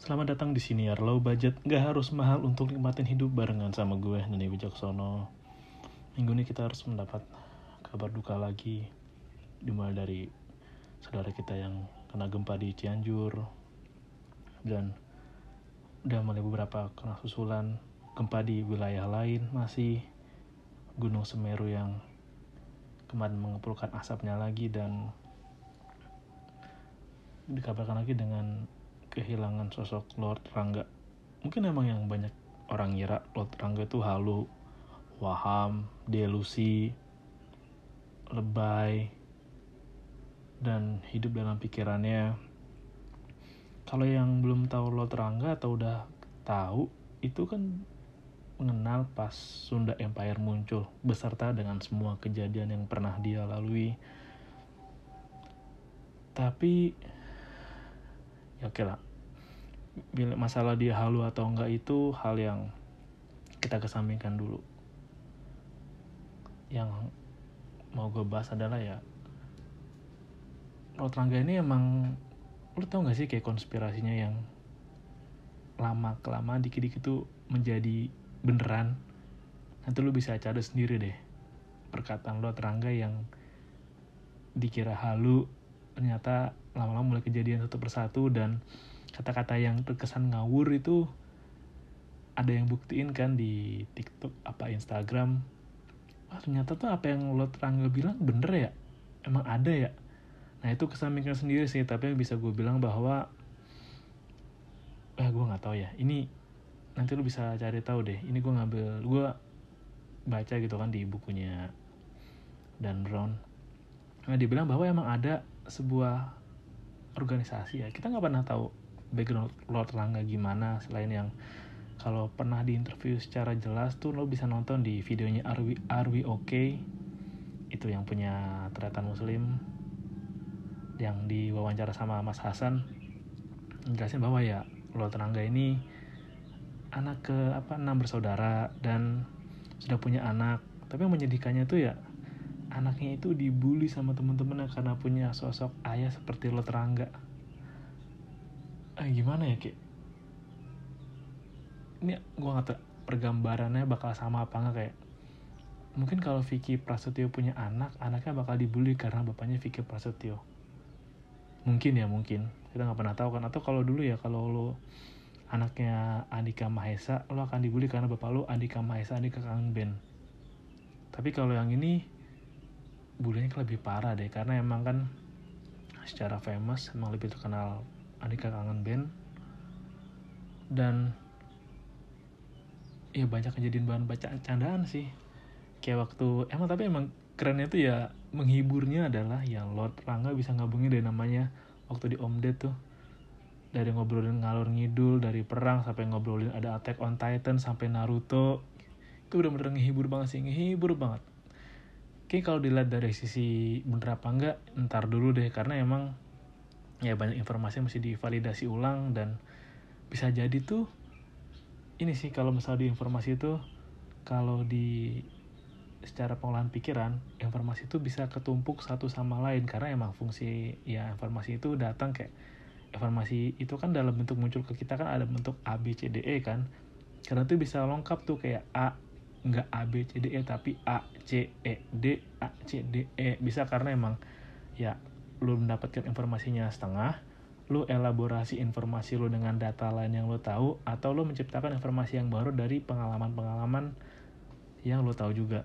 Selamat datang di sini low budget, gak harus mahal untuk nikmatin hidup barengan sama gue, Nani Wijaksono. Minggu ini kita harus mendapat kabar duka lagi, dimulai dari saudara kita yang kena gempa di Cianjur, dan udah mulai beberapa kena susulan gempa di wilayah lain, masih Gunung Semeru yang kemarin mengepulkan asapnya lagi dan dikabarkan lagi dengan kehilangan sosok Lord Rangga. Mungkin emang yang banyak orang ngira Lord Rangga itu halu, waham, delusi, lebay, dan hidup dalam pikirannya. Kalau yang belum tahu Lord Rangga atau udah tahu, itu kan mengenal pas Sunda Empire muncul beserta dengan semua kejadian yang pernah dia lalui. Tapi ya oke lah. Masalah dia halu atau enggak itu hal yang kita kesampingkan dulu. Yang mau gue bahas adalah ya Lord Rangga ini emang lu tau gak sih kayak konspirasinya yang lama kelamaan dikit-dikit tuh menjadi beneran? Nanti lu bisa cari sendiri deh perkataan Lord Rangga yang dikira halu ternyata lama-lama mulai kejadian satu persatu dan kata-kata yang terkesan ngawur itu ada yang buktiin kan di TikTok apa Instagram. Wah ternyata tuh apa yang lo terangga bilang bener ya? Emang ada ya? Nah itu kesampingkan sendiri sih tapi yang bisa gue bilang bahwa ah gue nggak tahu ya. Ini nanti lo bisa cari tahu deh. Ini gue ngambil gue baca gitu kan di bukunya dan Brown. Nah dibilang bahwa emang ada sebuah organisasi ya. Kita nggak pernah tahu background Lord Rangga gimana selain yang kalau pernah di interview secara jelas tuh lo bisa nonton di videonya Arwi Arwi Oke okay. itu yang punya teriatan muslim yang diwawancara sama Mas Hasan. Jelasin bahwa ya Lord Rangga ini anak ke apa enam bersaudara dan sudah punya anak. Tapi yang menyedihkannya tuh ya anaknya itu dibully sama teman-temannya karena punya sosok ayah seperti lo terangga. Eh, gimana ya kayak ini gue nggak tahu pergambarannya bakal sama apa nggak kayak mungkin kalau Vicky Prasetyo punya anak anaknya bakal dibully karena bapaknya Vicky Prasetyo. Mungkin ya mungkin. Kita nggak pernah tahu kan. Atau kalau dulu ya kalau lo anaknya Andika Mahesa lo akan dibully karena bapak lo Andika Mahesa Andika Kangen Ben. Tapi kalau yang ini bulinya lebih parah deh karena emang kan secara famous emang lebih terkenal Andika Kangen Band. Dan ya banyak kejadian bahan bacaan candaan sih. Kayak waktu emang tapi emang kerennya tuh ya menghiburnya adalah yang Lord Rangga bisa ngabungin dari namanya waktu di Om Ded tuh. Dari ngobrolin ngalur ngidul dari perang sampai ngobrolin ada Attack on Titan sampai Naruto. Itu udah bener ngehibur banget sih ngehibur banget Oke kalau dilihat dari sisi bener apa enggak ntar dulu deh karena emang ya banyak informasi yang mesti divalidasi ulang dan bisa jadi tuh ini sih kalau misalnya di informasi itu kalau di secara pengolahan pikiran informasi itu bisa ketumpuk satu sama lain karena emang fungsi ya informasi itu datang kayak informasi itu kan dalam bentuk muncul ke kita kan ada bentuk A B C D E kan karena itu bisa lengkap tuh kayak A nggak A B C D E tapi A C E D A C D E. Bisa karena emang ya lu mendapatkan informasinya setengah lu elaborasi informasi lu dengan data lain yang lu tahu atau lu menciptakan informasi yang baru dari pengalaman-pengalaman yang lu tahu juga.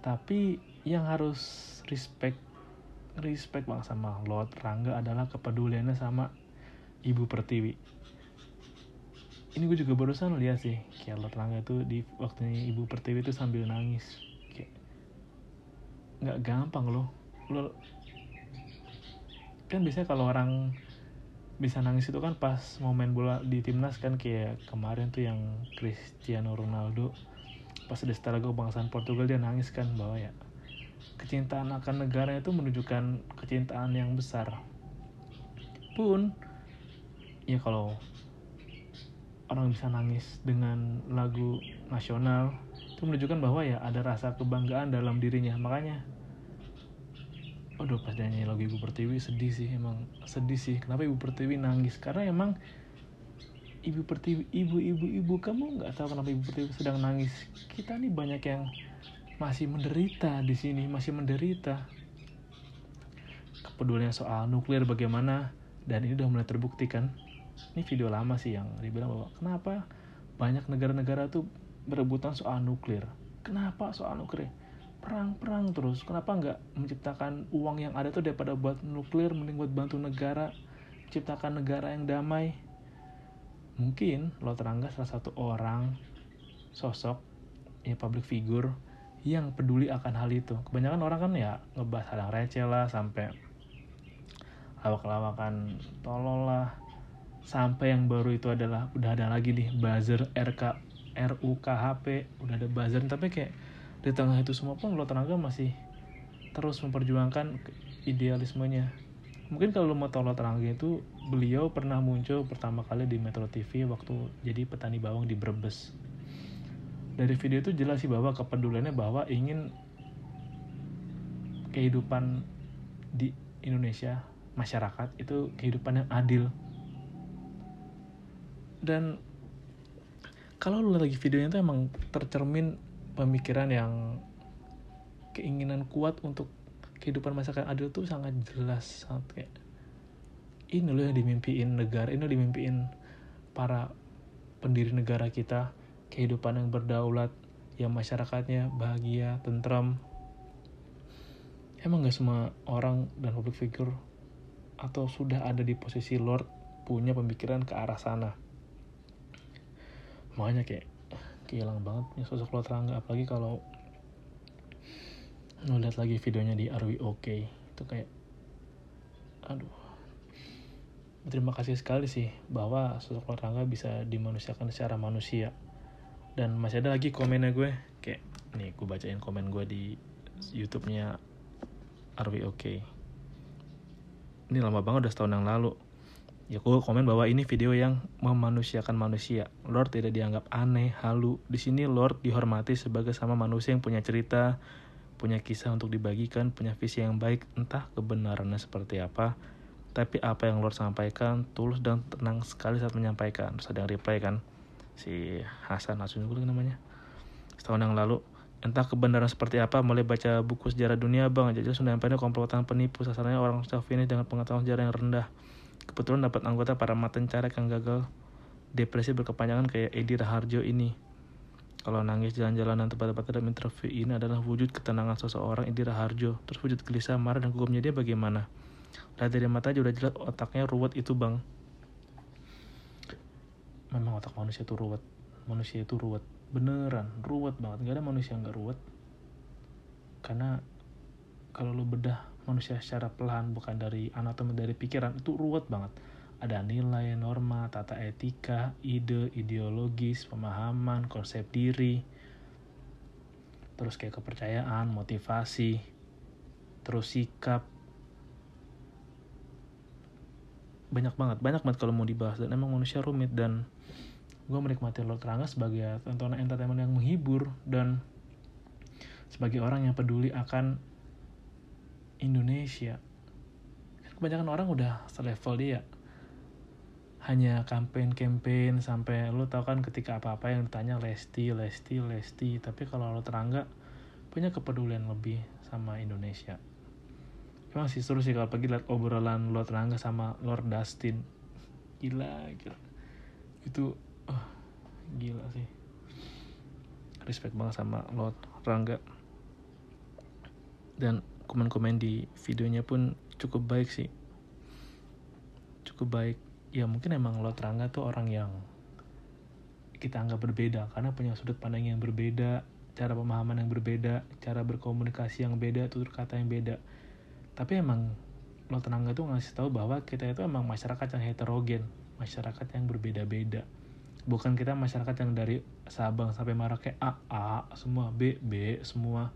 Tapi yang harus respect respect bang sama Lord Rangga adalah kepeduliannya sama Ibu Pertiwi ini gue juga barusan lihat sih kayak Lord Rangga tuh di waktunya ibu pertiwi itu sambil nangis. Kayak nggak gampang loh. Lo kan biasanya kalau orang bisa nangis itu kan pas momen bola di timnas kan kayak kemarin tuh yang Cristiano Ronaldo pas ada setelah kebangsaan Portugal dia nangis kan bahwa ya kecintaan akan negara itu menunjukkan kecintaan yang besar. Pun ya kalau orang bisa nangis dengan lagu nasional itu menunjukkan bahwa ya ada rasa kebanggaan dalam dirinya. Makanya Aduh pas dia nyanyi lagu Ibu Pertiwi sedih sih emang sedih sih kenapa Ibu Pertiwi nangis? Karena emang Ibu Pertiwi ibu ibu ibu kamu nggak tahu kenapa Ibu Pertiwi sedang nangis. Kita nih banyak yang masih menderita di sini masih menderita. Kepedulian soal nuklir bagaimana dan ini udah mulai terbukti kan ini video lama sih yang dibilang bahwa kenapa banyak negara-negara tuh berebutan soal nuklir? Kenapa soal nuklir? Perang-perang terus. Kenapa nggak menciptakan uang yang ada tuh daripada buat nuklir mending buat bantu negara ciptakan negara yang damai? Mungkin lo terangga salah satu orang sosok ya public figure yang peduli akan hal itu. Kebanyakan orang kan ya ngebahas hal yang receh lah sampai lawak-lawakan tolol lah sampai yang baru itu adalah udah ada lagi nih buzzer RK RUKHP udah ada buzzer tapi kayak di tengah itu semua pun lo tenaga masih terus memperjuangkan idealismenya. Mungkin kalau lo mau tahu lo tenaga itu beliau pernah muncul pertama kali di Metro TV waktu jadi petani bawang di Brebes. Dari video itu jelas sih bahwa kepeduliannya bahwa ingin kehidupan di Indonesia masyarakat itu kehidupan yang adil dan kalau lu lagi videonya tuh emang tercermin pemikiran yang keinginan kuat untuk kehidupan masyarakat adil tuh sangat jelas sangat kayak ini loh yang dimimpiin negara ini loh dimimpiin para pendiri negara kita kehidupan yang berdaulat yang masyarakatnya bahagia tentram. Emang gak semua orang dan public figure atau sudah ada di posisi lord punya pemikiran ke arah sana makanya kayak kehilang banget punya sosok lo terangga apalagi kalau ngeliat lagi videonya di Arwi Oke itu kayak aduh. Terima kasih sekali sih bahwa sosok lo terangga bisa dimanusiakan secara manusia. Dan masih ada lagi komennya gue. Kayak nih gue bacain komen gue di YouTube-nya Arwi Oke ini lama banget udah setahun yang lalu Ya gue komen bahwa ini video yang memanusiakan manusia. Lord tidak dianggap aneh, halu. Di sini Lord dihormati sebagai sama manusia yang punya cerita, punya kisah untuk dibagikan, punya visi yang baik, entah kebenarannya seperti apa. Tapi apa yang Lord sampaikan tulus dan tenang sekali saat menyampaikan. Terus ada reply kan, si Hasan juga namanya. Setahun yang lalu, entah kebenaran seperti apa mulai baca buku sejarah dunia bang jadi sudah Empire komplotan penipu sasarannya orang ini dengan pengetahuan sejarah yang rendah Kebetulan dapat anggota para maten carek yang gagal depresi berkepanjangan kayak Edi Raharjo ini. Kalau nangis jalan-jalanan tempat-tempat dalam interview ini adalah wujud ketenangan seseorang Edi Raharjo. Terus wujud gelisah, marah, dan gugumnya dia bagaimana? Lihat dari mata aja udah jelas otaknya ruwet itu bang. Memang otak manusia itu ruwet. Manusia itu ruwet. Beneran, ruwet banget. Gak ada manusia yang gak ruwet. Karena kalau lu bedah manusia secara pelan bukan dari anatomi dari pikiran itu ruwet banget. Ada nilai norma tata etika ide ideologis pemahaman konsep diri terus kayak kepercayaan motivasi terus sikap. Banyak banget banyak banget kalau mau dibahas dan emang manusia rumit dan gue menikmati Lord Rangga sebagai tontonan entertainment yang menghibur dan sebagai orang yang peduli akan Indonesia. Kebanyakan orang udah selevel dia. Hanya campaign-campaign sampai lu tau kan ketika apa-apa yang ditanya Lesti, Lesti, Lesti. Tapi kalau lo terangga punya kepedulian lebih sama Indonesia. Emang sih seru sih kalau pergi liat obrolan lo terangga sama Lord Dustin. Gila gila. Itu oh, gila sih. Respect banget sama Lord Rangga. Dan komen-komen di videonya pun cukup baik sih. Cukup baik. Ya mungkin emang lo terangga tuh orang yang kita anggap berbeda karena punya sudut pandang yang berbeda cara pemahaman yang berbeda cara berkomunikasi yang beda tutur kata yang beda. Tapi emang lo terangga tuh ngasih tahu bahwa kita itu emang masyarakat yang heterogen masyarakat yang berbeda-beda. Bukan kita masyarakat yang dari Sabang sampai Merauke A A semua B B semua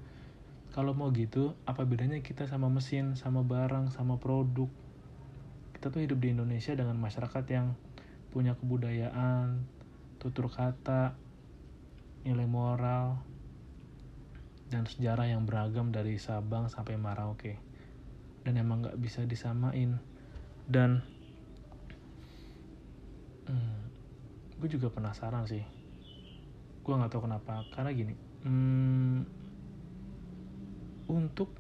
kalau mau gitu apa bedanya kita sama mesin sama barang sama produk? Kita tuh hidup di Indonesia dengan masyarakat yang punya kebudayaan tutur kata nilai moral dan sejarah yang beragam dari Sabang sampai Merauke. Dan emang nggak bisa disamain. Dan hmm, gue juga penasaran sih. Gue nggak tahu kenapa. Karena gini hmm, untuk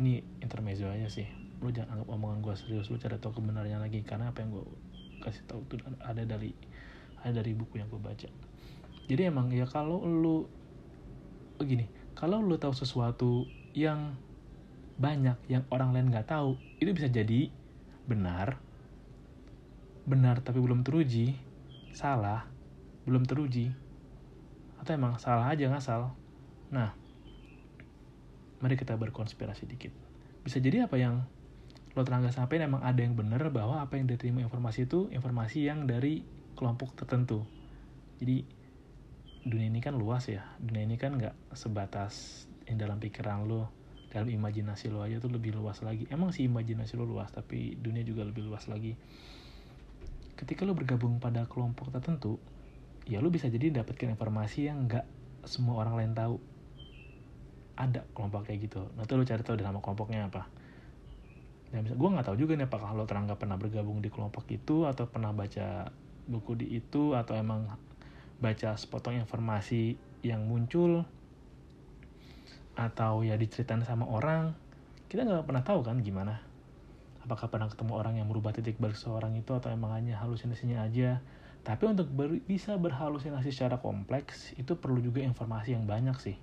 ini intermezzo aja sih. Lu jangan anggap omongan gue serius lu cari tahu kebenarannya lagi. Karena apa yang gue kasih tahu itu ada dari ada dari buku yang gue baca. Jadi emang ya kalau lu begini kalau lu tahu sesuatu yang banyak yang orang lain nggak tahu itu bisa jadi benar. Benar tapi belum teruji salah belum teruji. Atau emang salah aja ngasal. Nah mari kita berkonspirasi dikit. Bisa jadi apa yang lo terangga sampai emang ada yang benar bahwa apa yang diterima informasi itu informasi yang dari kelompok tertentu. Jadi dunia ini kan luas ya. Dunia ini kan nggak sebatas yang dalam pikiran lo dalam imajinasi lo aja tuh lebih luas lagi. Emang sih imajinasi lo luas tapi dunia juga lebih luas lagi. Ketika lo bergabung pada kelompok tertentu ya lo bisa jadi dapatkan informasi yang nggak semua orang lain tahu ada kelompok kayak gitu. Nanti lo cari tahu nama kelompoknya apa. Dan bisa gue nggak tahu juga nih apakah lo terangga pernah bergabung di kelompok itu atau pernah baca buku di itu atau emang baca sepotong informasi yang muncul atau ya diceritain sama orang. Kita nggak pernah tahu kan gimana. Apakah pernah ketemu orang yang merubah titik balik seorang itu atau emang hanya halusinasinya aja. Tapi untuk ber bisa berhalusinasi secara kompleks itu perlu juga informasi yang banyak sih.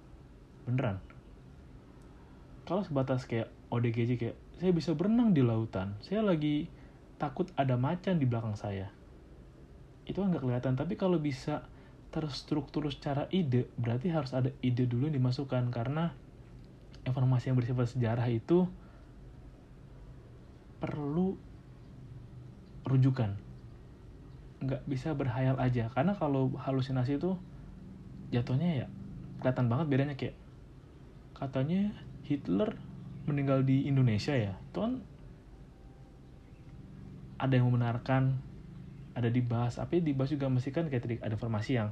Beneran kalau sebatas kayak ODGJ kayak saya bisa berenang di lautan. Saya lagi takut ada macan di belakang saya. Itu kan nggak kelihatan. Tapi kalau bisa terstruktur secara ide berarti harus ada ide dulu yang dimasukkan. Karena informasi yang bersifat sejarah itu perlu rujukan. Nggak bisa berhayal aja. Karena kalau halusinasi itu jatuhnya ya kelihatan banget bedanya kayak katanya Hitler meninggal di Indonesia ya? Itu kan ada yang membenarkan ada dibahas tapi dibahas juga mesti kan kayak tadi ada informasi yang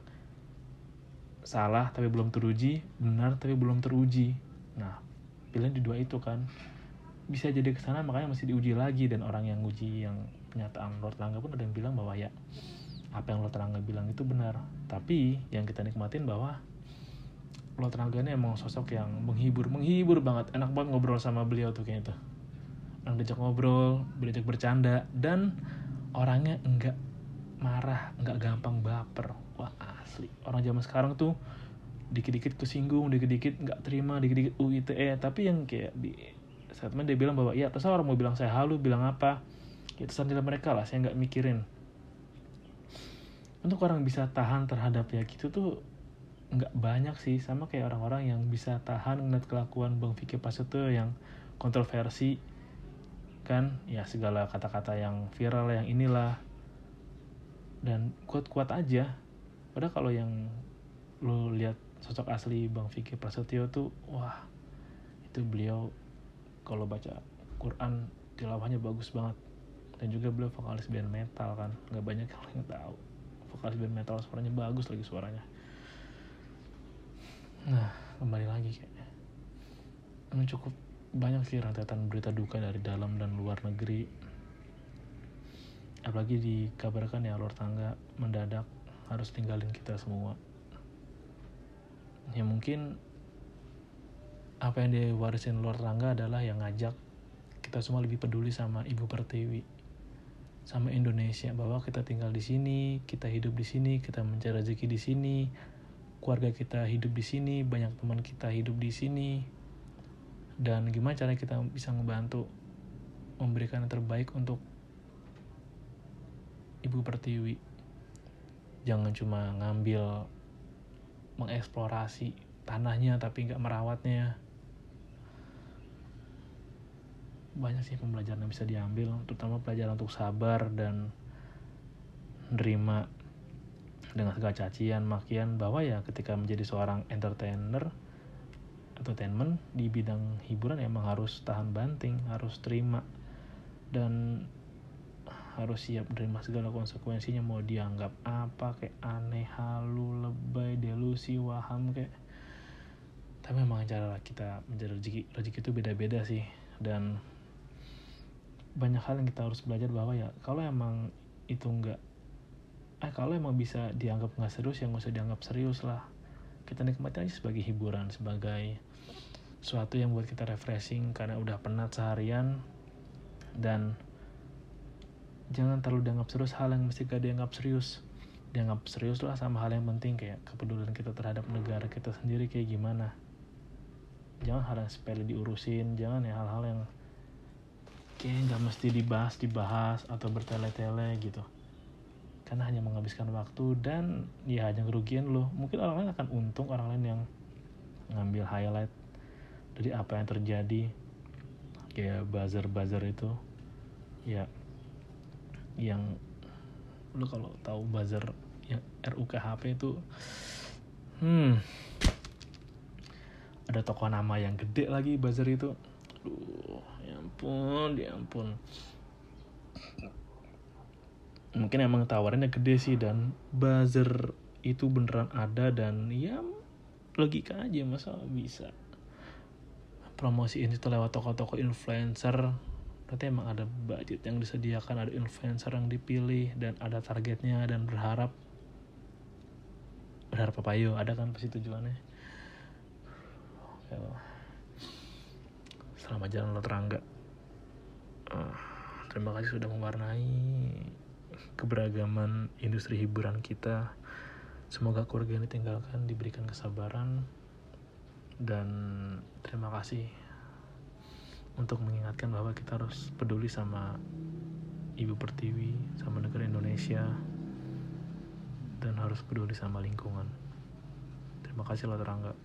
salah tapi belum teruji benar tapi belum teruji. Nah pilihan di dua itu kan. Bisa jadi ke sana makanya masih diuji lagi dan orang yang uji yang pernyataan Lord Langga pun ada yang bilang bahwa ya apa yang Lord Langga bilang itu benar. Tapi yang kita nikmatin bahwa Lord Langga ini emang sosok yang menghibur menghibur banget. Enak banget ngobrol sama beliau tuh kayak itu orang diajak ngobrol diajak bercanda dan orangnya enggak marah enggak gampang baper. Wah asli. Orang zaman sekarang tuh dikit-dikit kesinggung dikit-dikit nggak terima dikit-dikit UITE tapi yang kayak di statement dia bilang bahwa ya terserah orang mau bilang saya halu bilang apa. Ya terserah mereka lah saya nggak mikirin. Untuk orang bisa tahan terhadap ya gitu tuh nggak banyak sih. Sama kayak orang-orang yang bisa tahan ngeliat kelakuan Bang Vicky Prasetyo yang kontroversi kan? Ya segala kata-kata yang viral yang inilah. Dan kuat-kuat aja. Padahal kalau yang lo lihat sosok asli Bang Vicky Prasetyo tuh wah itu beliau kalau baca Quran tilawahnya bagus banget. Dan juga beliau vokalis band metal kan? Nggak banyak yang tahu. Vokalis band metal suaranya bagus lagi suaranya nah kembali lagi kayaknya. Emang cukup banyak sih rentetan berita duka dari dalam dan luar negeri. Apalagi dikabarkan ya luar tangga mendadak harus tinggalin kita semua. Ya mungkin apa yang diwarisin luar tangga adalah yang ngajak kita semua lebih peduli sama Ibu Pertiwi sama Indonesia bahwa kita tinggal di sini, kita hidup di sini, kita mencari rezeki di sini, keluarga kita hidup di sini, banyak teman kita hidup di sini, dan gimana cara kita bisa membantu memberikan yang terbaik untuk Ibu Pertiwi. Jangan cuma ngambil mengeksplorasi tanahnya tapi nggak merawatnya banyak sih pembelajaran yang bisa diambil terutama pelajaran untuk sabar dan nerima dengan segala cacian makian bahwa ya ketika menjadi seorang entertainer entertainment di bidang hiburan emang harus tahan banting harus terima dan harus siap menerima segala konsekuensinya mau dianggap apa kayak aneh halu lebay delusi waham kayak. Tapi memang cara kita mencari rezeki rezeki itu beda-beda sih dan banyak hal yang kita harus belajar bahwa ya kalau emang itu enggak eh kalau emang bisa dianggap nggak serius ya nggak usah dianggap serius lah. Kita nikmati aja sebagai hiburan sebagai suatu yang buat kita refreshing karena udah penat seharian. Dan jangan terlalu dianggap serius hal yang mesti gak dianggap serius. Dianggap serius lah sama hal yang penting kayak kepedulian kita terhadap negara kita sendiri kayak gimana. Jangan hal yang sepele diurusin jangan ya hal-hal yang kayak nggak mesti dibahas dibahas atau bertele-tele gitu karena hanya menghabiskan waktu dan ya hanya kerugian lo. Mungkin orang lain akan untung orang lain yang ngambil highlight dari apa yang terjadi. Kayak buzzer-buzzer itu. Ya yang lo kalau tahu buzzer yang RUKHP itu hmm ada tokoh nama yang gede lagi buzzer itu. Aduh ya ampun ya ampun mungkin emang tawarannya gede sih dan buzzer itu beneran ada dan ya logika aja masa bisa? Promosiin itu lewat toko-toko influencer berarti emang ada budget yang disediakan ada influencer yang dipilih dan ada targetnya dan berharap. Berharap apa? Yo ada kan pasti tujuannya. Selamat jalan lo terangga. Uh, terima kasih sudah mewarnai keberagaman industri hiburan kita. Semoga keluarga yang ditinggalkan diberikan kesabaran dan terima kasih untuk mengingatkan bahwa kita harus peduli sama ibu pertiwi sama negara Indonesia dan harus peduli sama lingkungan. Terima kasih lo terangga